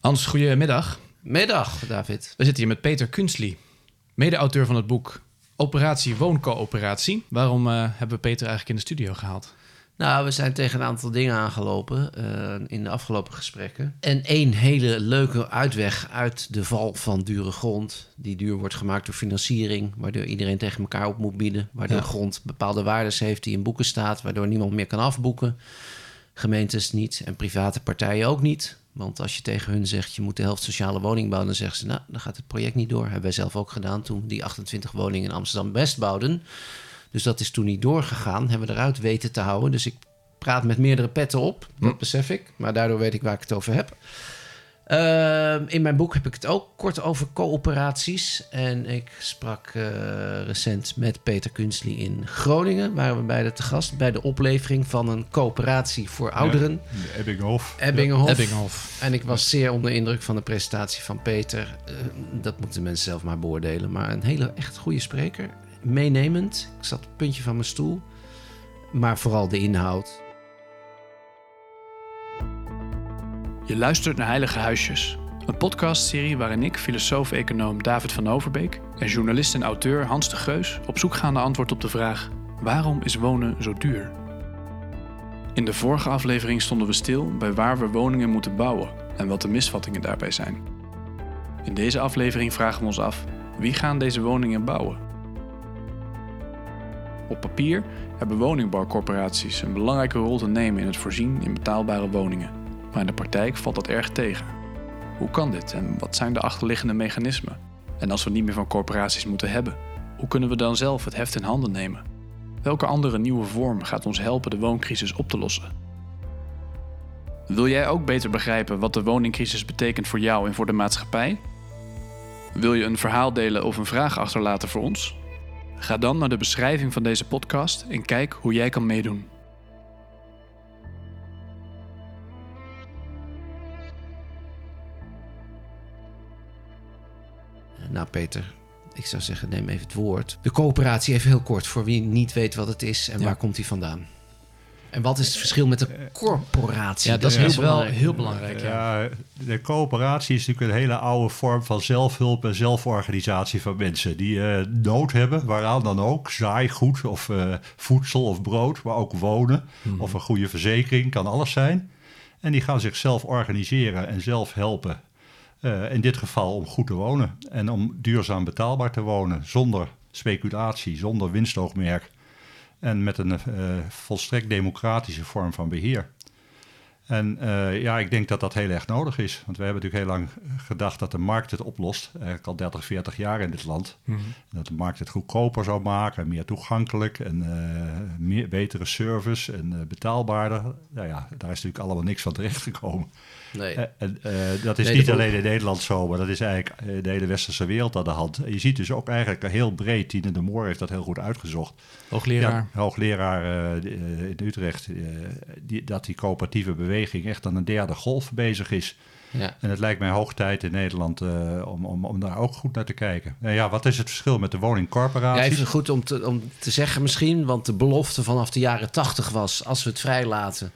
Hans, goedemiddag. Middag, David. We zitten hier met Peter Kunstli, mede-auteur van het boek Operatie Wooncoöperatie. Waarom uh, hebben we Peter eigenlijk in de studio gehaald? Nou, we zijn tegen een aantal dingen aangelopen uh, in de afgelopen gesprekken. En één hele leuke uitweg uit de val van dure grond, die duur wordt gemaakt door financiering, waardoor iedereen tegen elkaar op moet bieden, waardoor ja. grond bepaalde waardes heeft die in boeken staat, waardoor niemand meer kan afboeken. Gemeentes niet en private partijen ook niet. Want als je tegen hun zegt, je moet de helft sociale woning bouwen, dan zeggen ze, nou, dan gaat het project niet door. Hebben wij zelf ook gedaan toen we die 28 woningen in Amsterdam-West bouwden. Dus dat is toen niet doorgegaan, hebben we eruit weten te houden. Dus ik praat met meerdere petten op, dat hm. besef ik. Maar daardoor weet ik waar ik het over heb. Uh, in mijn boek heb ik het ook kort over coöperaties. En ik sprak uh, recent met Peter Kunstli in Groningen. Waren we beide te gast bij de oplevering van een coöperatie voor ouderen. Ja, Ebbinghof. Ebbinghof. Ja. Ebbinghof. En ik was zeer onder indruk van de presentatie van Peter. Uh, dat moeten mensen zelf maar beoordelen. Maar een hele echt goede spreker. Meenemend. Ik zat op het puntje van mijn stoel. Maar vooral de inhoud. Je luistert naar Heilige Huisjes, een podcastserie waarin ik, filosoof-econoom David van Overbeek en journalist en auteur Hans de Geus op zoek gaan naar antwoord op de vraag: waarom is wonen zo duur? In de vorige aflevering stonden we stil bij waar we woningen moeten bouwen en wat de misvattingen daarbij zijn. In deze aflevering vragen we ons af: wie gaan deze woningen bouwen? Op papier hebben woningbouwcorporaties een belangrijke rol te nemen in het voorzien in betaalbare woningen. Maar in de praktijk valt dat erg tegen. Hoe kan dit en wat zijn de achterliggende mechanismen? En als we niet meer van corporaties moeten hebben, hoe kunnen we dan zelf het heft in handen nemen? Welke andere nieuwe vorm gaat ons helpen de wooncrisis op te lossen? Wil jij ook beter begrijpen wat de woningcrisis betekent voor jou en voor de maatschappij? Wil je een verhaal delen of een vraag achterlaten voor ons? Ga dan naar de beschrijving van deze podcast en kijk hoe jij kan meedoen. Nou, Peter, ik zou zeggen, neem even het woord. De coöperatie even heel kort, voor wie niet weet wat het is en ja. waar komt die vandaan. En wat is het verschil met de corporatie? Ja, dat is heel wel heel belangrijk. Ja. ja. de coöperatie is natuurlijk een hele oude vorm van zelfhulp en zelforganisatie van mensen. Die uh, nood hebben, waaraan dan ook. Zaaigoed of uh, voedsel of brood, maar ook wonen. Hmm. Of een goede verzekering, kan alles zijn. En die gaan zichzelf organiseren en zelf helpen. Uh, in dit geval om goed te wonen en om duurzaam betaalbaar te wonen, zonder speculatie, zonder winstoogmerk en met een uh, volstrekt democratische vorm van beheer. En uh, ja, ik denk dat dat heel erg nodig is. Want we hebben natuurlijk heel lang gedacht dat de markt het oplost. Eigenlijk al 30, 40 jaar in dit land. Mm -hmm. Dat de markt het goedkoper zou maken, meer toegankelijk en uh, meer, betere service en uh, betaalbaarder. Nou ja, daar is natuurlijk allemaal niks van terechtgekomen. Nee. En dat is nee, niet alleen in Nederland zo, maar dat is eigenlijk de hele westerse wereld aan de hand. Je ziet dus ook eigenlijk heel breed, Tine de Moor heeft dat heel goed uitgezocht. Hoogleraar. Ja, hoogleraar in Utrecht, die, dat die coöperatieve beweging echt aan een derde golf bezig is. Ja. En het lijkt mij hoog tijd in Nederland uh, om, om, om daar ook goed naar te kijken. Nou ja, wat is het verschil met de woningcorporaties? Ja, even goed om te, om te zeggen misschien, want de belofte vanaf de jaren tachtig was... als we het vrijlaten,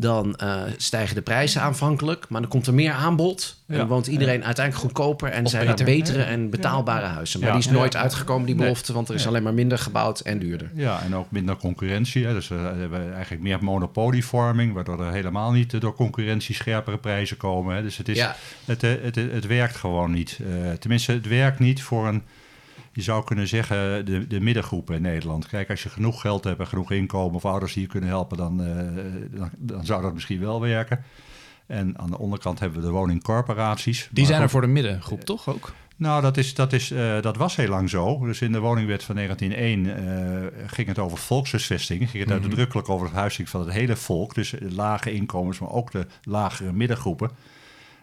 dan uh, stijgen de prijzen aanvankelijk. Maar dan komt er meer aanbod. En dan woont iedereen uiteindelijk goedkoper. En zijn er betere en betaalbare huizen. Maar die is nooit uitgekomen, die belofte. Want er is alleen maar minder gebouwd en duurder. Ja, en ook minder concurrentie. Hè. Dus we hebben eigenlijk meer monopolievorming. Waardoor er helemaal niet door concurrentie scherpere prijzen komen. Hè. Dus het, is, het, het, het, het, werkt gewoon niet. Uh, tenminste, het werkt niet voor een je zou kunnen zeggen, de, de middengroepen in Nederland. Kijk, als je genoeg geld hebt en genoeg inkomen of ouders die je kunnen helpen, dan, uh, dan, dan, zou dat misschien wel werken. En aan de onderkant hebben we de woningcorporaties. Die zijn er voor de middengroep, toch ook? Nou, dat, is, dat, is, uh, dat was heel lang zo. Dus in de woningwet van 1901 uh, ging het over volkshuisvesting. Ging het mm -hmm. uitdrukkelijk over het huisvesting van het hele volk. Dus lage inkomens, maar ook de lagere middengroepen.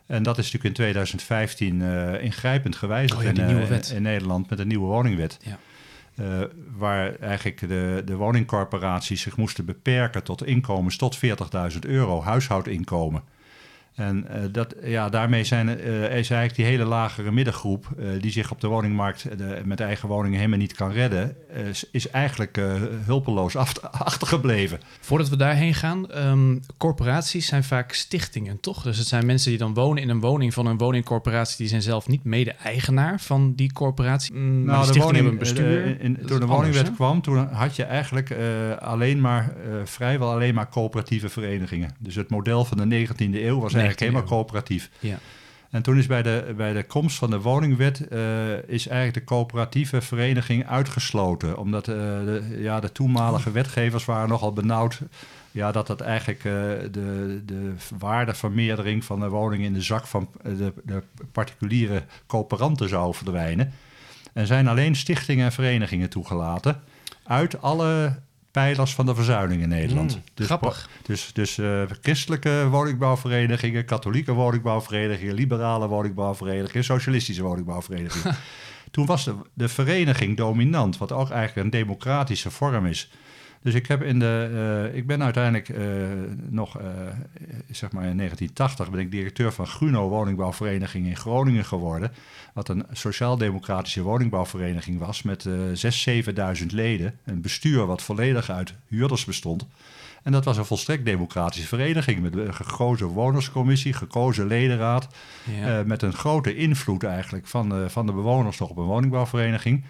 En dat is natuurlijk in 2015 uh, ingrijpend gewijzigd oh ja, in, wet. in, Nederland met een nieuwe woningwet. Ja. Uh, waar eigenlijk de, de woningcorporaties zich moesten beperken tot inkomens tot 40.000 euro, huishoudinkomen. En uh, dat, ja, daarmee zijn, uh, is eigenlijk die hele lagere middengroep... Uh, die zich op de woningmarkt met eigen woningen helemaal niet kan redden... is eigenlijk hulpeloos achtergebleven. Voordat we daarheen gaan, um, corporaties zijn vaak stichtingen, toch? Dus het zijn mensen die dan wonen in een woning van een woningcorporatie... die zijn zelf niet mede-eigenaar van die corporatie. Mm, nou, de woning, een bestuur. In, toen de woningwet kwam, toen had je eigenlijk alleen maar... vrijwel alleen maar coöperatieve verenigingen. Dus het model van de 19e eeuw was eigenlijk helemaal coöperatief. Ja. En toen is bij de, bij de komst van de woningwet uh, is eigenlijk de coöperatieve vereniging uitgesloten. Omdat uh, de, ja, de toenmalige wetgevers waren nogal benauwd ja, dat dat eigenlijk uh, de, de waardevermeerdering van de woning in de zak van de, de particuliere coöperanten zou verdwijnen. En zijn alleen stichtingen en verenigingen toegelaten uit alle pijlers van de verzuiling in Nederland. Mm, dus, grappig. Dus, dus uh, christelijke woningbouwverenigingen, katholieke woningbouwverenigingen, liberale woningbouwverenigingen, socialistische woningbouwverenigingen. Toen was de, de vereniging dominant, wat ook eigenlijk een democratische vorm is. Dus ik, heb in de, uh, ik ben uiteindelijk uh, nog, uh, zeg maar in 1980, ben ik directeur van Gruno Woningbouwvereniging in Groningen geworden. Wat een sociaal-democratische woningbouwvereniging was met uh, 6.000, 7.000 leden. Een bestuur wat volledig uit huurders bestond. En dat was een volstrekt democratische vereniging met een gekozen wonerscommissie, gekozen ledenraad. Ja. met een grote invloed eigenlijk van, van de bewoners nog op een woningbouwvereniging.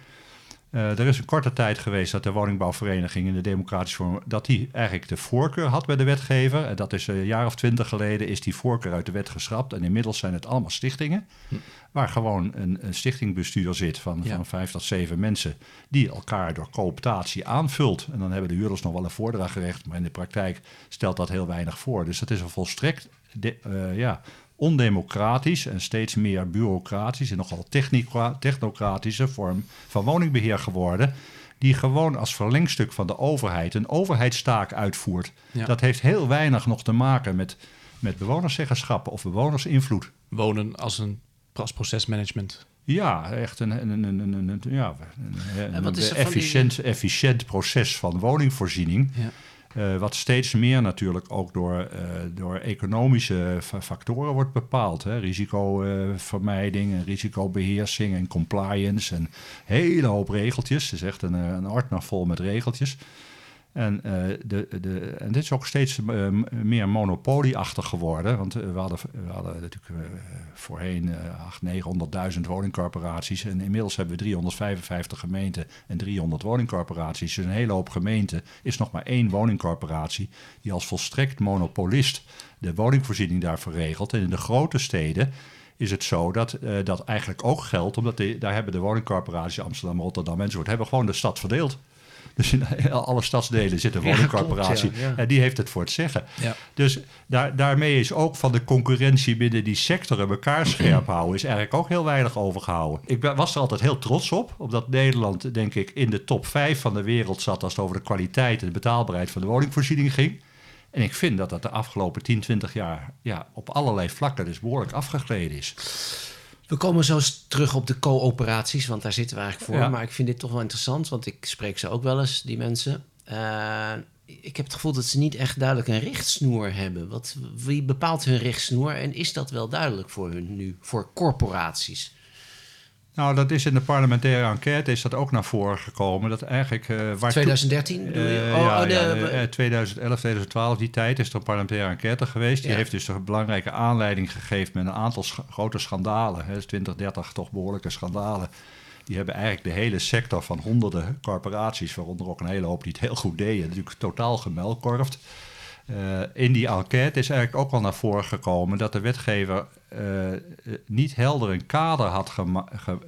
Uh, er is een korte tijd geweest dat de woningbouwvereniging in de democratische vorm... dat die eigenlijk de voorkeur had bij de wetgever. En dat is een jaar of twintig geleden is die voorkeur uit de wet geschrapt. En inmiddels zijn het allemaal stichtingen... Hm. waar gewoon een, een stichtingbestuur zit van, van vijf tot zeven mensen... die elkaar door cooptatie aanvult. En dan hebben de huurders nog wel een voordrachtrecht... maar in de praktijk stelt dat heel weinig voor. Dus dat is een volstrekt uh, ja, ondemocratisch en steeds meer bureaucratisch en nogal technocratische vorm van woningbeheer geworden. Die gewoon als verlengstuk van de overheid een overheidstaak uitvoert. Dat heeft heel weinig nog te maken met, met bewonerszeggenschap of bewonersinvloed. Wonen als een procesmanagement. Ja, echt een, een, een, een, een ja, een, efficiënt, efficiënt proces van woningvoorziening. Ja. Uh, wat steeds meer natuurlijk ook door, uh, door economische factoren wordt bepaald. Hè? Risicovermijding, en risicobeheersing en compliance en een hele hoop regeltjes. Het is echt een, een ordner vol met regeltjes. En, uh, de, de, en dit is ook steeds uh, meer monopolieachtig geworden. Want we hadden, hadden natuurlijk voorheen 800.000, 900.000 woningcorporaties. En inmiddels hebben we 355 gemeenten en 300 woningcorporaties. Dus een hele hoop gemeenten is nog maar één woningcorporatie... die als volstrekt monopolist de woningvoorziening daarvoor regelt. En in de grote steden is het zo dat dat eigenlijk ook geldt... omdat daar hebben de woningcorporaties Amsterdam, Rotterdam enzovoort... hebben gewoon de stad verdeeld. Dus in alle stadsdelen zit een woningcorporatie. En die heeft het voor het zeggen. Dus daar, daarmee is ook van de concurrentie binnen die sectoren elkaar scherp houden... is eigenlijk ook heel weinig overgehouden. Ik was er altijd heel trots op. Omdat Nederland, denk ik, in de top 5 van de wereld zat... als het over de kwaliteit en de betaalbaarheid van de woningvoorziening ging. En ik vind dat dat de afgelopen 10, 20 jaar ja, op allerlei vlakken dus behoorlijk afgegleden is. We komen zo terug op de coöperaties, want daar zitten we eigenlijk voor. Maar ik vind dit toch wel interessant, want ik spreek ze ook wel eens, die mensen. Uh, ik heb het gevoel dat ze niet echt duidelijk een richtsnoer hebben. Wat, wie bepaalt hun richtsnoer en is dat wel duidelijk voor hun nu, voor corporaties? Nou, dat is in de parlementaire enquête is dat ook naar voren gekomen. Dat eigenlijk, uh, waar 2013 bedoel je? Uh, oh, ja, oh, de, 2011, 2012, die tijd is er een parlementaire enquête geweest. Die heeft dus een belangrijke aanleiding gegeven met een aantal grote schandalen. Hè, 20, 30 toch behoorlijke schandalen. Die hebben eigenlijk de hele sector van honderden corporaties, waaronder ook een hele hoop die het heel goed deden, natuurlijk totaal gemelkorfd. Uh, in die enquête is eigenlijk ook al naar voren gekomen dat de wetgever uh, niet helder een kader had ge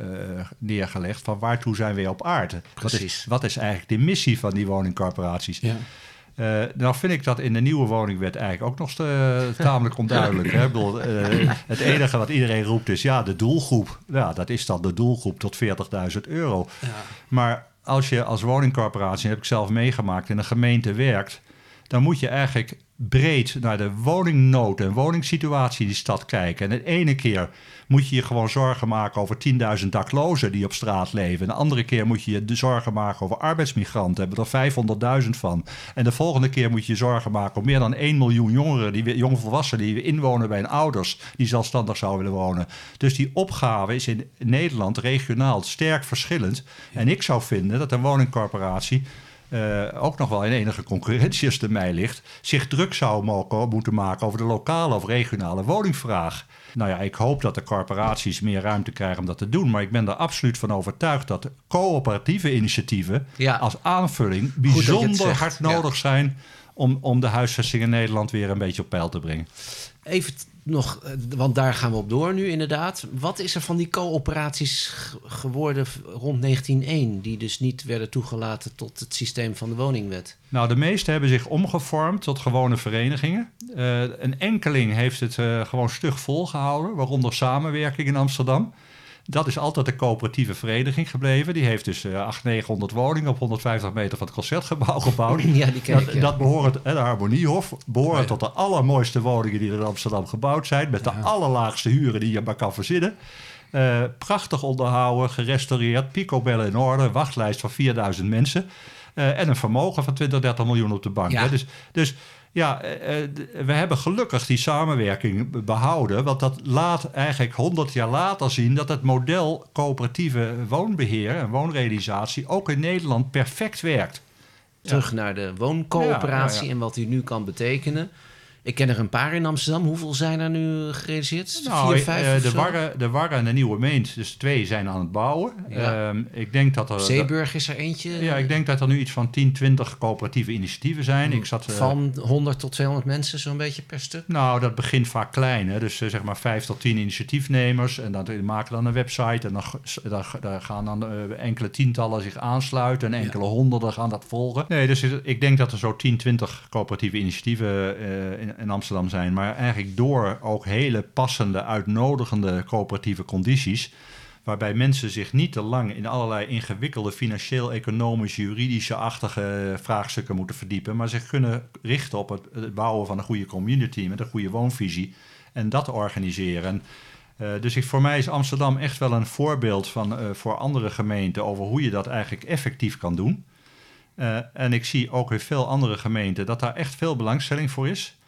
uh, neergelegd van waartoe zijn we op aarde. Precies. Wat is, wat is eigenlijk de missie van die woningcorporaties? Ja. Uh, nou vind ik dat in de nieuwe woningwet eigenlijk ook nog tamelijk onduidelijk. Hè? Bedoel, het enige wat iedereen roept is ja, de doelgroep. Ja, dat is dan de doelgroep tot 40.000 euro. Ja. Maar als je als woningcorporatie, heb ik zelf meegemaakt, in een gemeente werkt dan moet je eigenlijk breed naar de woningnood en woningsituatie in die stad kijken. En de ene keer moet je je gewoon zorgen maken over 10.000 daklozen die op straat leven. En de andere keer moet je je zorgen maken over arbeidsmigranten. Hebben er 500.000 van. En de volgende keer moet je je zorgen maken over meer dan 1 miljoen jongeren, die, jongvolwassenen die inwonen bij hun ouders, die zelfstandig zouden willen wonen. Dus die opgave is in Nederland regionaal sterk verschillend. En ik zou vinden dat een woningcorporatie uh, ook nog wel in enige concurrentie als mij ligt, zich druk zou mogen, moeten maken over de lokale of regionale woningvraag. Nou ja, ik hoop dat de corporaties meer ruimte krijgen om dat te doen. Maar ik ben er absoluut van overtuigd dat coöperatieve initiatieven als aanvulling bijzonder hard nodig zijn om, om de huisvesting in Nederland weer een beetje op peil te brengen. Even nog, eh, want daar gaan we op door nu inderdaad. Wat is er van die coöperaties geworden rond 1901, die dus niet werden toegelaten tot het systeem van de woningwet? Nou, de meeste hebben zich omgevormd tot gewone verenigingen. Uh, een enkeling heeft het uh, gewoon stug volgehouden, waaronder samenwerking in Amsterdam. Dat is altijd de coöperatieve vereniging gebleven. Die heeft dus uh, 800, 900 woningen op 150 meter van het concertgebouw gebouwd. Ja, die dat, ja. dat behoort, de Harmoniehof, behoort tot de allermooiste woningen die er in Amsterdam gebouwd zijn. Met de allerlaagste huren die je maar kan verzinnen. Uh, prachtig onderhouden, gerestaureerd, picobellen in orde, wachtlijst van 4000 mensen. Uh, en een vermogen van 20, 30 miljoen op de bank. Ja. Dus, dus ja, eh, we hebben gelukkig die samenwerking behouden. Want dat laat eigenlijk 100 jaar later zien dat het model coöperatieve woonbeheer en woonrealisatie ook in Nederland perfect werkt. Terug naar de wooncoöperatie Ja, ja, ja. en wat die nu kan betekenen. Ik ken er een paar in Amsterdam. Hoeveel zijn er nu gerealiseerd? Nou, Vier, vijf of de, zo? Warre, de en de Nieuwe Meent, dus twee zijn aan het bouwen. Ja. Ehm, ik denk dat er. Zeeburg is er eentje. Ja, ik denk dat er nu iets van 10, 20 coöperatieve initiatieven zijn. Ik zat, eh, Van 100 tot 200 mensen zo'n beetje per stuk. Nou, dat begint vaak klein. Hè? Dus eh, zeg maar 5 tot 10 initiatiefnemers. En dan maken dan een website. En dan, dan, gaan dan eh, enkele tientallen zich aansluiten. En enkele honderden gaan dat volgen. Nee, dus ik- denk dat er zo 10, 20 coöperatieve initiatieven in, in Amsterdam zijn. Maar eigenlijk door ook hele passende, uitnodigende coöperatieve condities. Waarbij mensen zich niet te lang in allerlei ingewikkelde financieel-economische, juridische-achtige vraagstukken moeten verdiepen. Maar zich kunnen richten op het, het bouwen van een goede community met een goede woonvisie. En dat organiseren. Eh, dus ik, voor mij is Amsterdam echt wel een voorbeeld van, eh, voor andere gemeenten over hoe je dat eigenlijk effectief kan doen. Eh, en ik zie ook in veel andere gemeenten dat daar echt veel belangstelling voor is.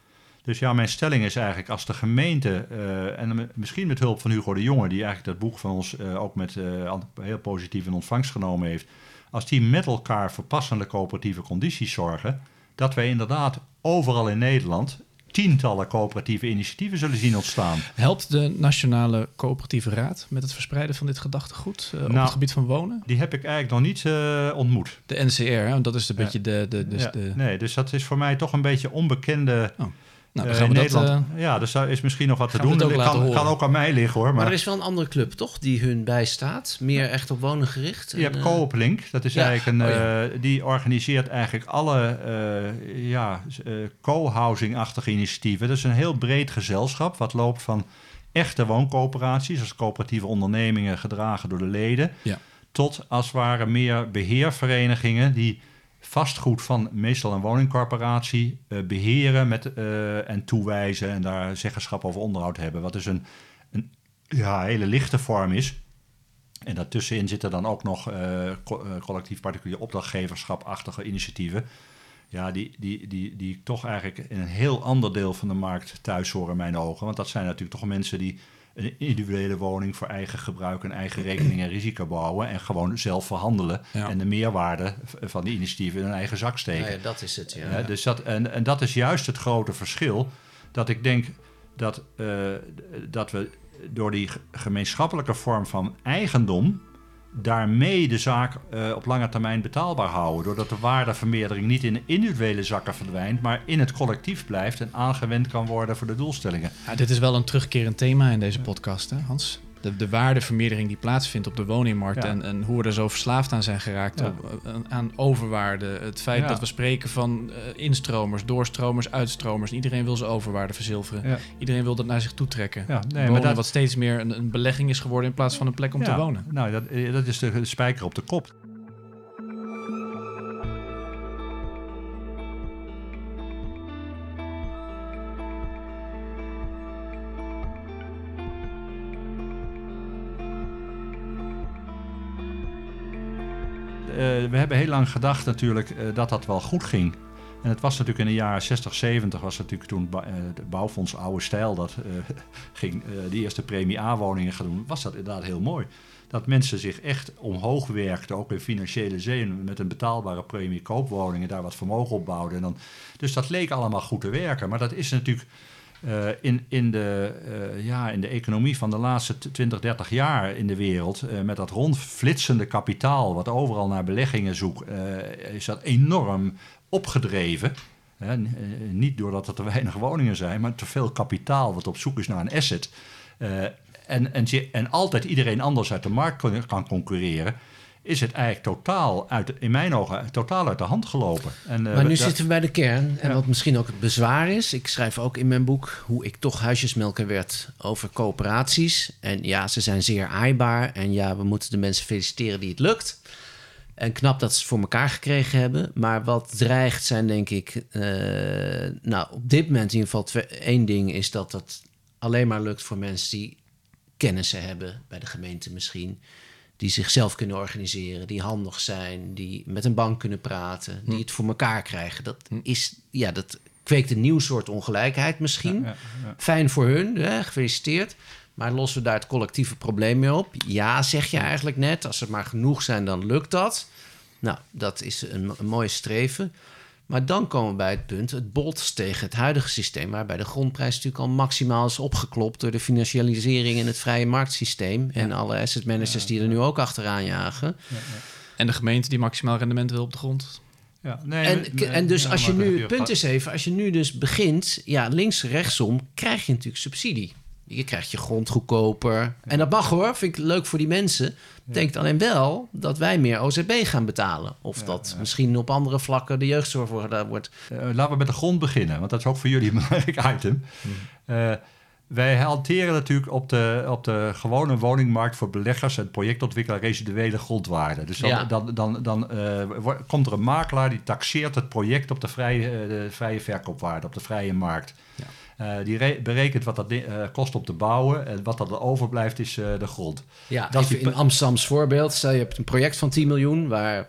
Dus ja, mijn stelling is eigenlijk als de gemeente, eh, en misschien met hulp van Hugo de Jonge, die eigenlijk dat boek van ons eh, ook met eh, heel positief in ontvangst genomen heeft, als die met elkaar voor passende coöperatieve condities zorgen, dat wij inderdaad overal in Nederland tientallen coöperatieve initiatieven zullen zien ontstaan. Helpt de Nationale Coöperatieve Raad met het verspreiden van dit gedachtegoed op Nou, het gebied van wonen? Die heb ik eigenlijk nog niet ontmoet. De NCR, hè? dat is een Ja. beetje de... de, dus Ja, de Nee, dus dat is voor mij toch een beetje onbekende nou, dan eh, gaan we in dat... Nederland. eh, ja, dus daar is misschien nog wat te doen. laten kan, ook aan mij liggen hoor. Maar, Maar, er is wel een andere club, toch? Die hun bijstaat. Meer echt op wonen gericht. je En, hebt eh, Coop Link. Dat is ja. eigenlijk een. Oh, ja. die organiseert eigenlijk alle ja, co-housing-achtige initiatieven. Dat is een heel breed gezelschap. Wat loopt van echte wooncoöperaties, als coöperatieve ondernemingen gedragen door de leden. Ja. Tot als het ware meer beheerverenigingen die vastgoed van meestal een woningcorporatie eh, beheren met, eh, en toewijzen en daar zeggenschap over onderhoud hebben. Wat dus een, een ja, hele lichte vorm is. En daartussenin zitten dan ook nog eh, collectief particulier opdrachtgeverschap-achtige initiatieven. Ja, die, die, die, die toch eigenlijk in een heel ander deel van de markt thuis horen in mijn ogen. Want dat zijn natuurlijk toch mensen die een individuele woning voor eigen gebruik en eigen rekening en risico bouwen. En gewoon zelf verhandelen. Ja. En de meerwaarde van die initiatieven in hun eigen zak steken. ja, dat is het, ja. Ja, dus dat, en, en dat is juist het grote verschil. Dat ik denk dat, eh, dat we door die ge- gemeenschappelijke vorm van eigendom. Daarmee de zaak eh, op lange termijn betaalbaar houden. Doordat de waardevermeerdering niet in individuele zakken verdwijnt. maar in het collectief blijft en aangewend kan worden voor de doelstellingen. ja, dit is wel een terugkerend thema in deze podcast, hè, Hans? De, de waardevermeerdering die plaatsvindt op de woningmarkt... Ja. En, en hoe we er zo verslaafd aan zijn geraakt Ja. op, eh, aan overwaarde. Het feit Ja. dat we spreken van eh, instromers, doorstromers, uitstromers. Iedereen wil zijn overwaarde verzilveren. Iedereen wil dat naar zich toe trekken. Ja, nee, Wonen maar dat, wat steeds meer een, een belegging is geworden... in plaats van een plek om te wonen. Nou, dat, eh, dat is de spijker op de kop. We hebben heel lang gedacht natuurlijk dat dat wel goed ging. En het was natuurlijk in de jaren 60, 70 was natuurlijk toen de bouwfonds Oude Stijl dat ging de eerste premie A-woningen gaan doen, was dat inderdaad heel mooi dat mensen zich echt omhoog werkten, ook in financiële zin, met een betaalbare premie koopwoningen, daar wat vermogen opbouwden. En dan, dus dat leek allemaal goed te werken. Maar dat is natuurlijk uh, in, in, de, uh, ja, in de economie van de laatste 20, 30 jaar in de wereld, uh, met dat rondflitsende kapitaal, wat overal naar beleggingen zoekt, is dat enorm opgedreven. niet doordat er te weinig woningen zijn, maar te veel kapitaal wat op zoek is naar een asset en, en altijd iedereen anders uit de markt kan concurreren is het eigenlijk totaal, uit, in mijn ogen, totaal uit de hand gelopen. En, uh, maar nu zitten we bij de kern. En wat misschien ook het bezwaar is. Ik schrijf ook in mijn boek hoe ik toch huisjesmelker werd over coöperaties. En ja, ze zijn zeer aaibaar. En ja, we moeten de mensen feliciteren die het lukt. En knap dat ze het voor elkaar gekregen hebben. Maar wat dreigt zijn, denk ik... Uh, nou, op dit moment in ieder geval één ding... is dat dat alleen maar lukt voor mensen die kennissen hebben bij de gemeente misschien. Die zichzelf kunnen organiseren, die handig zijn, die met een bank kunnen praten, die hm. het voor elkaar krijgen. Dat hm. is, ja, dat kweekt een nieuw soort ongelijkheid misschien. Fijn voor hun, hè, gefeliciteerd. Maar lossen we daar het collectieve probleem mee op? Ja, zeg je eigenlijk net. Als er maar genoeg zijn, dan lukt dat. Nou, dat is een, een mooie streven. Maar dan komen we bij het punt, het botst tegen het huidige systeem, waarbij de grondprijs natuurlijk al maximaal is opgeklopt door de financialisering in het vrije marktsysteem en alle asset managers die er nu ook achteraan jagen. En de gemeente die maximaal rendement wil op de grond. Ja, nee, en, en dus als je nu, het punt is even, als je nu dus begint, ja, links, rechtsom, krijg je natuurlijk subsidie. Je krijgt je grond goedkoper. En dat mag hoor, vind ik leuk voor die mensen. Denk alleen wel dat wij meer OZB gaan betalen. Of dat misschien op andere vlakken de jeugdzorg wordt. Uh, laten we met de grond beginnen, want dat is ook voor jullie een belangrijk item. Uh, wij hanteren natuurlijk op de, op de gewone woningmarkt voor beleggers en projectontwikkelaar residuele grondwaarde. Dus dan, dan, dan, dan uh, komt er een makelaar die taxeert het project op de vrije, de vrije verkoopwaarde, op de vrije markt. Ja. Uh, die berekent wat dat uh, kost om te bouwen. En wat dat er overblijft is uh, de grond. Ja, dat in Amsterdams voorbeeld. Stel je hebt een project van 10 miljoen waar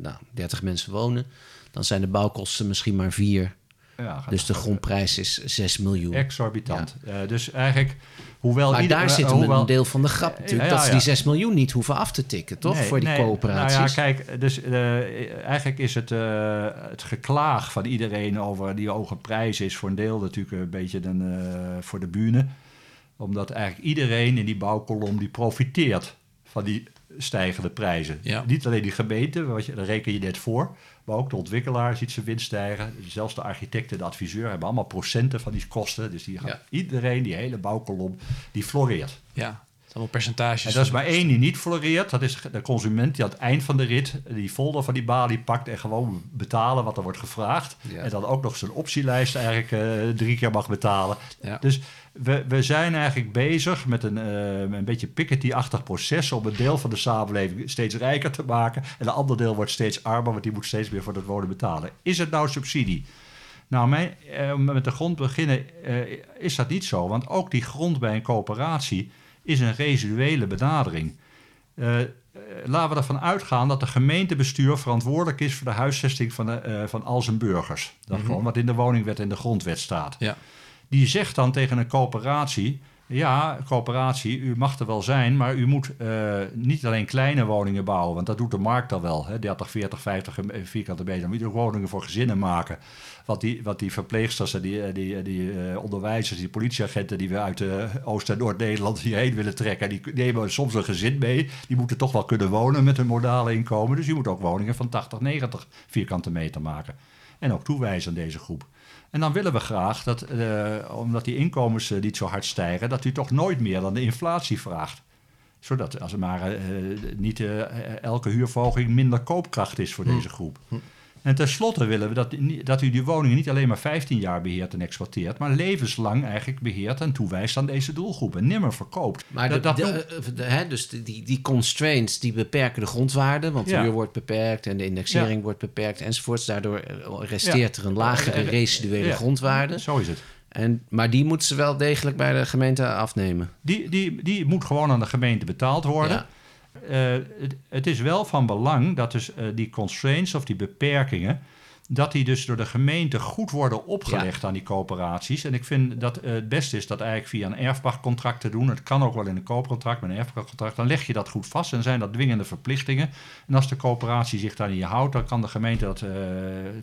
nou, 30 mensen wonen. Dan zijn de bouwkosten misschien maar 4. Ja, dus de grondprijs is 6 miljoen. Exorbitant. Ja. dus eigenlijk Hoewel maar daar zit hoewel, een deel van de grap natuurlijk. dat ze die 6 miljoen niet hoeven af te tikken, toch? voor die coöperaties. Nou ja, kijk, dus uh, eigenlijk is het, uh, het geklaag van iedereen over die hoge prijs is voor een deel natuurlijk een beetje een, voor de bühne. Omdat eigenlijk iedereen in die bouwkolom die profiteert van die stijgende prijzen. Niet alleen die gemeente, wat je, daar reken je net voor. Maar ook de ontwikkelaar ziet zijn winst stijgen. Zelfs de architect en de adviseur hebben allemaal procenten van die kosten. Dus die gaat, iedereen, die hele bouwkolom, die floreert. Ja, allemaal percentages. En dat is maar één die niet floreert. Dat is de consument die aan het eind van de rit die folder van die balie pakt en gewoon betalen wat er wordt gevraagd. En dan ook nog zijn optielijst eigenlijk uh, drie keer mag betalen. Ja. Dus we, we zijn eigenlijk bezig met een, uh, een beetje Piketty-achtig proces om een deel van de samenleving steeds rijker te maken. En een ander deel wordt steeds armer, want die moet steeds meer voor het wonen betalen. Is het nou subsidie? Nou, mijn, uh, met de grond beginnen is dat niet zo. Want ook die grond bij een coöperatie is een residuele benadering. Uh, laten we ervan uitgaan dat de gemeentebestuur verantwoordelijk is voor de huisvesting van, de, uh, van al zijn burgers. Dat mm gewoon wat in de woningwet en de grondwet staat. Ja. Die zegt dan tegen een coöperatie: ja, coöperatie, u mag er wel zijn, maar u moet uh, niet alleen kleine woningen bouwen, want dat doet de markt al wel. Hè, 30, 40, 50 vierkante meter. Moet u woningen voor gezinnen maken. Wat die, wat die verpleegsters en die, die, die uh, onderwijzers, die politieagenten die we uit uh, Oost- en Noord-Nederland hierheen willen trekken, die nemen soms een gezin mee. Die moeten toch wel kunnen wonen met hun modale inkomen. Dus je moet ook woningen van 80, 90 vierkante meter maken. En ook toewijzen aan deze groep. En dan willen we graag dat, uh, omdat die inkomens uh, niet zo hard stijgen, dat u toch nooit meer dan de inflatie vraagt. Zodat als er maar uh, niet elke huurverhoging minder koopkracht is voor hm. deze groep. Hm. En tenslotte willen we dat, dat u die woningen niet alleen maar 15 jaar beheert en exploiteert, maar levenslang eigenlijk beheert en toewijst aan deze doelgroep en nimmer verkoopt. Maar dat, de, de, hè, dus die, die constraints die beperken de grondwaarde, want de huur wordt beperkt en de indexering wordt beperkt enzovoorts. Daardoor resteert er een lagere residuele grondwaarde. Zo is het. En, maar die moeten ze wel degelijk bij de gemeente afnemen. Die, die, die moet gewoon aan de gemeente betaald worden. Eh, het, het is wel van belang dat dus eh, die constraints of die beperkingen dat die dus door de gemeente goed worden opgelegd aan die coöperaties. En ik vind dat eh, het beste is dat eigenlijk via een erfpachtcontract te doen. Het kan ook wel in een koopcontract, met een erfpachtcontract. Dan leg je dat goed vast en zijn dat dwingende verplichtingen. En als de coöperatie zich daar niet houdt, dan kan de gemeente dat uh,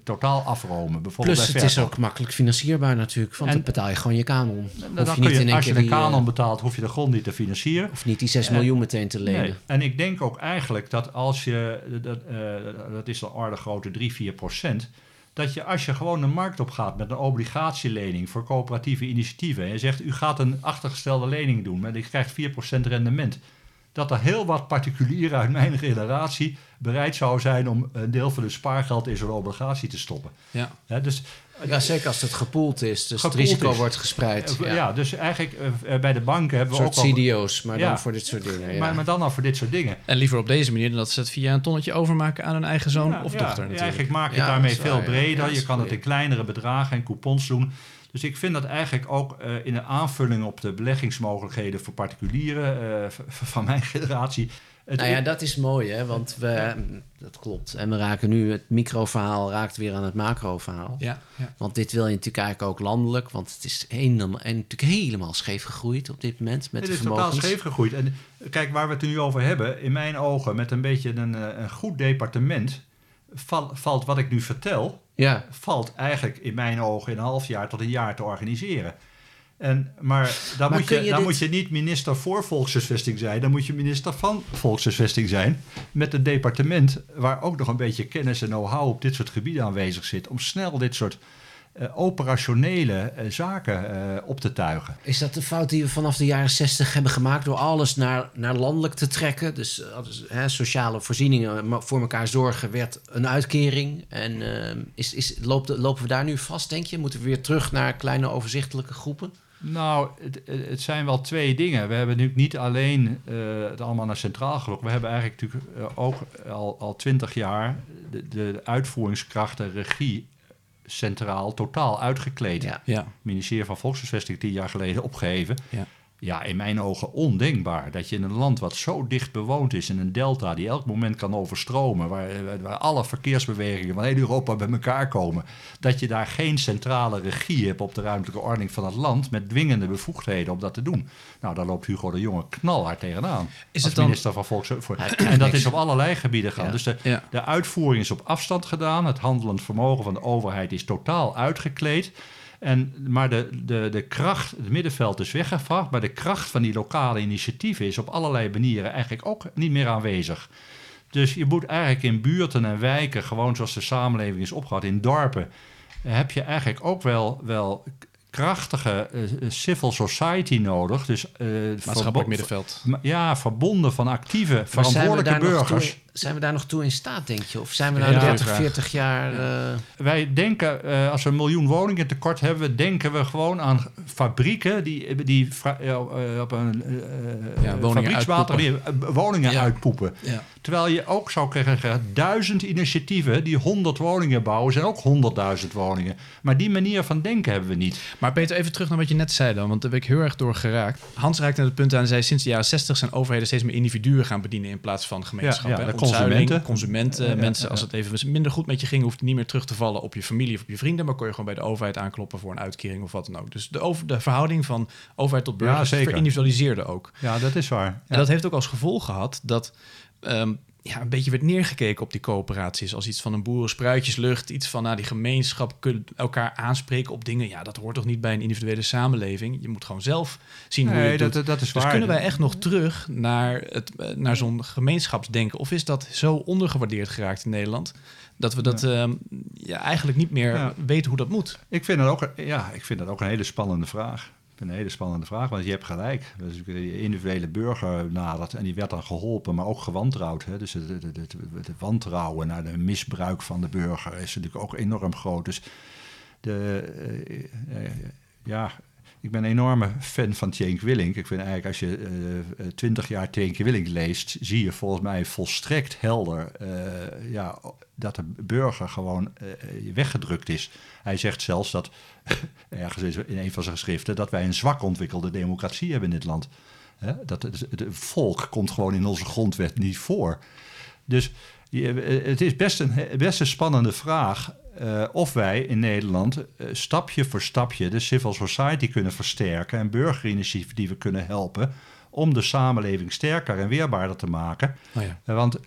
totaal afromen. Bijvoorbeeld Plus het is ook makkelijk financierbaar natuurlijk, want en, dan betaal je gewoon je kanon. Dan je niet je, als je de kanon uh, betaalt, hoef je de grond niet te financieren. Of niet die 6 miljoen meteen te lenen. Nee. En ik denk ook eigenlijk dat als je, dat, dat is de orde grootte 3, 4 procent dat je als je gewoon de markt op gaat met een obligatielening voor coöperatieve initiatieven en je zegt u gaat een achtergestelde lening doen en je krijgt 4% rendement, dat er heel wat particulieren uit mijn generatie bereid zou zijn om een deel van hun spaargeld in zo'n obligatie te stoppen. Ja. ja dus ja, zeker als het gepoeld is. Dus het risico wordt gespreid. Ja. ja, dus eigenlijk uh, bij de banken hebben we ook... soort CDO's, maar dan voor dit soort dingen. Ja. Maar, maar dan al voor dit soort dingen. En liever op deze manier dan dat ze het via een tonnetje overmaken aan hun eigen zoon of dochter natuurlijk. eigenlijk maak je het daarmee veel breder. je kan het in kleinere bedragen en coupons doen. Dus ik vind dat eigenlijk ook uh, in de aanvulling op de beleggingsmogelijkheden voor particulieren uh, van mijn generatie het nou ja, dat is mooi, hè? Want we, dat klopt. En we raken nu, het microverhaal raakt weer aan het macroverhaal. Ja, ja. Want dit wil je natuurlijk eigenlijk ook landelijk, want het is helemaal, en natuurlijk helemaal scheef gegroeid op dit moment. Met het is totaal scheef gegroeid. En kijk, waar we het nu over hebben, in mijn ogen, met een beetje een, eh, een goed departement, val, valt wat ik nu vertel, ja. valt eigenlijk in mijn ogen in een half jaar tot een jaar te organiseren. En, maar dan, moet, je, dan moet je niet minister voor volkshuisvesting zijn. Dan moet je minister van volkshuisvesting zijn. Met een departement waar ook nog een beetje kennis en know-how op dit soort gebieden aanwezig zit. Om snel dit soort uh, operationele uh, zaken uh, op te tuigen. Is dat de fout die we vanaf de jaren 60 hebben gemaakt door alles naar, naar landelijk te trekken? Dus, hè, sociale voorzieningen voor elkaar zorgen werd een uitkering. En is, is, loopt, lopen we daar nu vast, denk je? Moeten we weer terug naar kleine overzichtelijke groepen? Nou, het, het, zijn wel twee dingen. We hebben natuurlijk niet alleen uh, het allemaal naar centraal gelokt. We hebben eigenlijk natuurlijk uh, ook al, al twintig jaar de, de uitvoeringskracht en regie centraal totaal uitgekleed. Ja. ja. Het ministerie van Volkshuisvesting tien jaar geleden opgeheven. Ja ja, in mijn ogen ondenkbaar. Dat je in een land wat zo dicht bewoond is, in een delta die elk moment kan overstromen, waar, waar alle verkeersbewegingen van heel Europa bij elkaar komen, dat je daar geen centrale regie hebt op de ruimtelijke ordening van het land met dwingende bevoegdheden om dat te doen. Nou, daar loopt Hugo de Jonge knalhard tegenaan. Is het dan... minister van Volkshuisvesting. En dat is op allerlei gebieden gaan. Dus de, de uitvoering is op afstand gedaan. Het handelend vermogen van de overheid is totaal uitgekleed. En, maar de, de, de kracht, het middenveld is weggevraagd, maar de kracht van die lokale initiatieven is op allerlei manieren eigenlijk ook niet meer aanwezig. Dus je moet eigenlijk in buurten en wijken, gewoon zoals de samenleving is opgebouwd, in dorpen, heb je eigenlijk ook wel, wel krachtige uh, civil society nodig. Dus, uh, Maatschappelijk middenveld. Ja, verbonden van actieve, verantwoordelijke burgers zijn we daar nog toe in staat, denk je? Of zijn we na 30, 40 jaar... Uh... Wij denken, uh, als we een miljoen woningen tekort hebben... denken we gewoon aan fabrieken die, die uh, op een ja, fabriekswater weer woningen uitpoepen. Terwijl je ook zou krijgen duizend initiatieven... die 100 woningen bouwen, zijn ook 100.000 woningen. Maar die manier van denken hebben we niet. Maar Peter, even terug naar wat je net zei dan. Want daar ben ik heel erg door geraakt. Hans raakte naar het punt aan en zei... sinds de jaren 60 zijn overheden steeds meer individuen gaan bedienen... in plaats van gemeenschappen. Ja, consumenten. Consumenten, mensen, als het even minder goed met je ging, hoefde je niet meer terug te vallen op je familie of op je vrienden, maar kon je gewoon bij de overheid aankloppen voor een uitkering of wat dan ook. Dus de, over, de verhouding van overheid tot burger ja, verindividualiseerde ook. Ja, dat is waar. En dat heeft ook als gevolg gehad dat um, ja, een beetje werd neergekeken op die coöperaties. Als iets van een boerenspruitjeslucht. Iets van nou, die gemeenschap kunnen elkaar aanspreken op dingen. Ja, dat hoort toch niet bij een individuele samenleving. Je moet gewoon zelf zien hoe je dat, dat, dat is dus kunnen wij echt nog terug naar, het, eh, naar zo'n gemeenschapsdenken? Of is dat zo ondergewaardeerd geraakt in Nederland... dat we dat ja. Ehm, ja eigenlijk niet meer weten hoe dat moet? Ik vind dat, ook, ja, ik vind dat ook een hele spannende vraag een hele spannende vraag, want je hebt gelijk. Dus de individuele burger nadert en die werd dan geholpen, maar ook gewantrouwd. Hè. Dus het wantrouwen naar de misbruik van de burger is natuurlijk ook enorm groot. Dus de, uh, ja, ik ben een enorme fan van Tjenk Willink. Ik vind eigenlijk als je eh, twintig jaar Tjenk Willink leest, zie je volgens mij volstrekt helder uh, ja, dat de burger gewoon uh, weggedrukt is. Hij zegt zelfs dat, ergens in een van zijn geschriften, dat wij een zwak ontwikkelde democratie hebben in dit land. Dat, het, het volk komt gewoon in onze grondwet niet voor. Dus het is best een, best een spannende vraag eh, of wij in Nederland eh, stapje voor stapje de civil society kunnen versterken en burgerinitiatieven kunnen helpen om de samenleving sterker en weerbaarder te maken. Oh ja. Eh, Want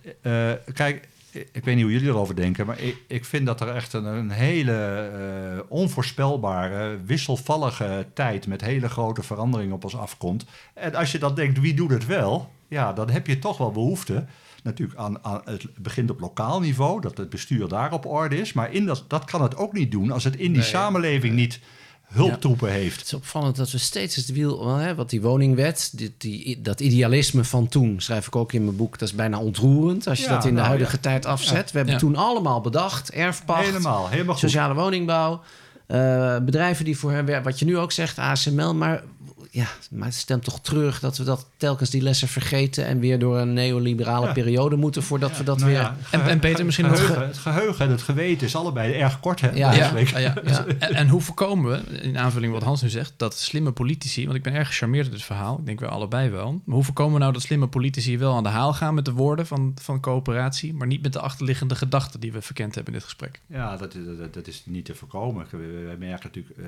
kijk, ik weet niet hoe jullie erover denken, maar ik, ik vind dat er echt een, een hele onvoorspelbare, wisselvallige tijd met hele grote veranderingen op ons afkomt. En als je dan denkt, wie doet het wel? Ja, dan heb je toch wel behoefte. Natuurlijk aan, aan het begint op lokaal niveau, dat het bestuur daar op orde is. Maar in dat, dat kan het ook niet doen als het in die Nee. samenleving niet hulptroepen heeft. Het is opvallend dat we steeds het wiel... wel, Hè, wat die woningwet, die, die, dat idealisme van toen... schrijf ik ook in mijn boek, dat is bijna ontroerend... als je Ja, dat in de nou, huidige ja. tijd afzet. We hebben Ja. toen allemaal bedacht, erfpacht... Helemaal, helemaal goed. sociale woningbouw... eh, bedrijven die voor hen werken, wat je nu ook zegt, ASML... maar ja, maar het stemt toch terug dat we dat telkens die lessen vergeten... en weer door een neoliberale Ja. periode moeten... voordat we dat Nou weer... ja, En, en Peter, misschien nog... geheugen, het geheugen en het geweten is allebei erg kort. Hè, Ja. Ja, eigenlijk. ja, ja, Ja. En, en hoe voorkomen we, in aanvulling wat Hans nu zegt, dat slimme politici, want ik ben erg gecharmeerd door dit verhaal, ik denk we allebei wel, maar hoe voorkomen we nou dat slimme politici wel aan de haal gaan met de woorden van, van coöperatie, maar niet met de achterliggende gedachten die we verkend hebben in dit gesprek? Ja, dat, is- dat, dat is niet te voorkomen. We- Wij merken natuurlijk. eh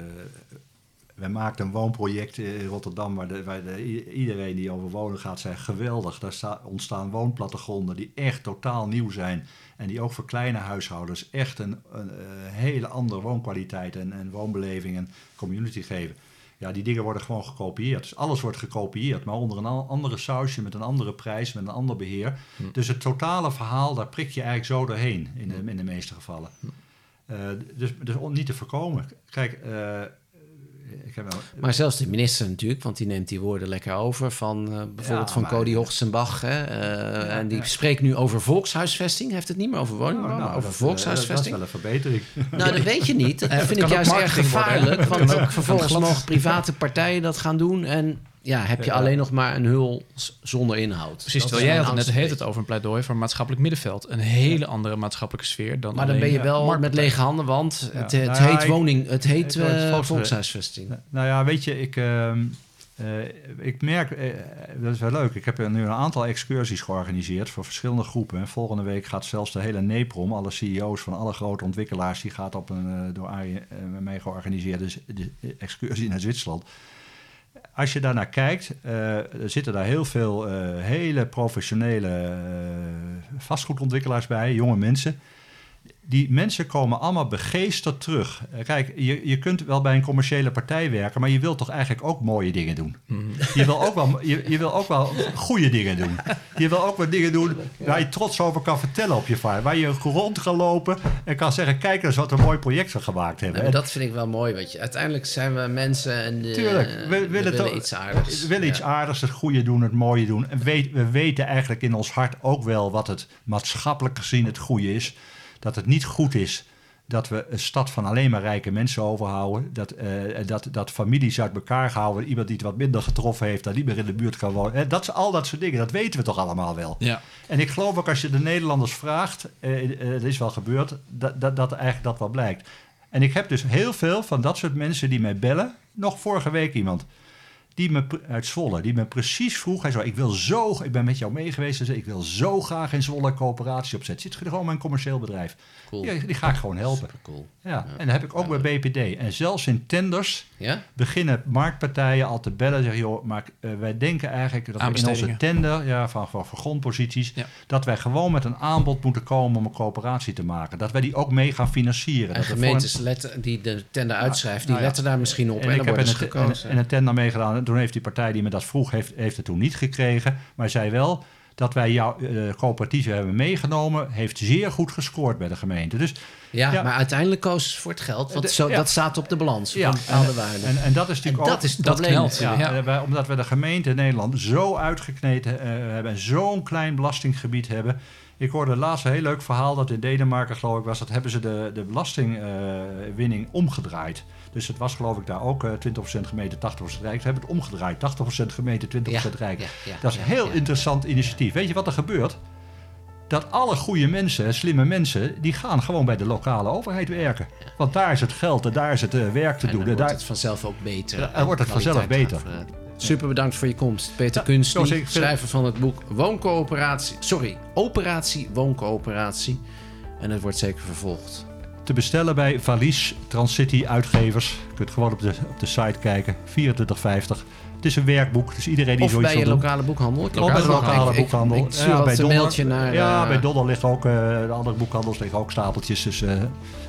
wij maakten een woonproject in Rotterdam waar, de, waar de- iedereen die over wonen gaat zei geweldig. Daar sta- ontstaan woonplattegronden die echt totaal nieuw zijn. En die ook voor kleine huishoudens echt een, een, eh, hele andere woonkwaliteit en, en woonbeleving en community geven. Ja, die dingen worden gewoon gekopieerd. Dus alles wordt gekopieerd, maar onder een andere sausje, met een andere prijs, met een ander beheer. Dus het totale verhaal, daar prik je eigenlijk zo doorheen in de, in de meeste gevallen. Eh, dus, dus om niet te voorkomen. Kijk, eh, ik heb wel... Maar zelfs de minister natuurlijk, want die neemt die woorden lekker over van eh, bijvoorbeeld Ja, van maar- Cody Hoogstenbach. Hè, eh, en die ja. spreekt nu over volkshuisvesting. Hij heeft het niet meer over woningbouw, Nou, maar over dat, eh, volkshuisvesting. Dat is wel een verbetering. Nou, dat weet je niet. Dat Eh, vind ik juist erg worden, gevaarlijk. Want ook- vervolgens mogen private partijen dat gaan doen. En ja, heb je alleen nog maar een hul zonder inhoud. Precies, terwijl jij mijn had het net heet het over een pleidooi voor een maatschappelijk middenveld. Een hele andere maatschappelijke sfeer dan Maar dan ben je wel eh, met marktpartij. lege handen, want het, Ja. het Nou ja, heet ik- woning, het heet eh, volks- volkshuisvesting. Nou ja, weet je, ik, ehm, eh, ik merk, eh, dat is wel leuk. Ik heb er nu een aantal excursies georganiseerd voor verschillende groepen. En volgende week gaat zelfs de hele NEPROM, alle CEO's van alle grote ontwikkelaars, die gaat op een eh, door Arie eh, met mij georganiseerde excursie naar Zwitserland. Als je daarnaar kijkt, eh, zitten daar heel veel eh, hele professionele eh, vastgoedontwikkelaars bij, jonge mensen. Die mensen komen allemaal begeesterd terug. Eh, Kijk, je, je kunt wel bij een commerciële partij werken, maar je wilt toch eigenlijk ook mooie dingen doen. Mhm. Je, wil ook wel, je, je wil ook wel goede dingen doen. Je wil ook wel dingen doen waar je trots over kan vertellen op je vaart. Waar je rond kan lopen en kan zeggen: kijk eens wat een mooi project we gemaakt hebben. Nou, dat vind ik wel mooi. Weet je. Uiteindelijk zijn we mensen en eh, Tuurlijk, we we willen iets aardigs. We willen iets aardigs, het goede doen, het mooie doen. En weet, we weten eigenlijk in ons hart ook wel wat het maatschappelijk gezien het goede is. Dat het niet goed is dat we een stad van alleen maar rijke mensen overhouden. Dat, eh, dat, dat families uit elkaar houden. Iemand die het wat minder getroffen heeft, daar niet meer in de buurt kan wonen. Eh, Dat is al dat soort dingen, dat weten we toch allemaal wel. Ja, En ik geloof ook als je de Nederlanders vraagt, eh, eh, het is wel gebeurd, dat, dat, dat eigenlijk dat wel blijkt. En ik heb dus heel veel van dat soort mensen die mij bellen. Nog vorige week iemand. Die me uit Zwolle, die me precies vroeg. Hij zei: Ik wil zo, ik ben met jou mee geweest. Hij zei, Ik wil zo graag in Zwolle coöperatie opzetten. Zit gewoon mijn commercieel bedrijf. Cool. Die ga ik gewoon helpen. Cool. Ja. En dat heb ik ook bij BPD. En zelfs in tenders Ja? beginnen marktpartijen al te bellen. Zeggen, joh, maar eh, wij denken eigenlijk dat we in onze tender, ja, van, van, van grondposities, Ja. dat wij gewoon met een aanbod moeten komen om een coöperatie te maken. Dat wij die ook mee gaan financieren. En dat gemeentes letten, die de tender uitschrijft, die nou letten daar misschien op. En, en ik heb een, gekozen. en, en een tender meegedaan. En toen heeft die partij die me dat vroeg, heeft, heeft het toen niet gekregen. Maar zei wel dat wij jouw eh, coöperatieven hebben meegenomen. Heeft zeer goed gescoord bij de gemeente. Dus ja, ja. maar uiteindelijk ze voor het geld. Want De- zo, ja. dat staat op de balans Ja, van bepaalde waarden. En, en dat is natuurlijk En ook... dat is het dat natuurlijk. Ja, Ja. eh, wij- omdat we de gemeente in Nederland zo uitgekneten eh, hebben en zo'n klein belastinggebied hebben. Ik hoorde laatst een heel leuk verhaal dat in Denemarken, geloof ik, was dat hebben ze de, de belastingwinning omgedraaid. Dus het was geloof ik daar ook eh, 20% gemeente, 80% rijk. Ze hebben het omgedraaid. 80% gemeente, 20% rijk. ja, ja, dat is een ja, heel ja. interessant initiatief. Weet je wat er gebeurt? Dat alle goede mensen, slimme mensen, die gaan gewoon bij de lokale overheid werken. Want daar is het geld en daar is het eh, werk te En doen. dan En wordt daar, het vanzelf ook beter. Ja, dan wordt het vanzelf beter. vooruit. Super bedankt voor je komst. Peter Ja, Kunst, schrijver van het boek Wooncoöperatie. Sorry, Operatie Wooncoöperatie. En het wordt zeker vervolgd. Te bestellen bij Valies Transcity Uitgevers. Je kunt gewoon op de, op de site kijken. 24,50. Het is een werkboek, dus iedereen die Of zoiets bij je wil doen. lokale boekhandel. Ik Of bij de ik- lokale ik- boekhandel. Ik, stuur altijd een Donner- mailtje naar... Ja, eh, bij Donner liggen ook, eh, de andere boekhandels liggen ook stapeltjes. Dus eh,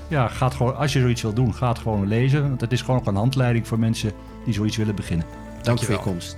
ja, gaat gewoon, als je zoiets wil doen, ga het gewoon lezen. Want het is gewoon ook een handleiding voor mensen die zoiets willen beginnen. Dank voor je Dankjewel. komst.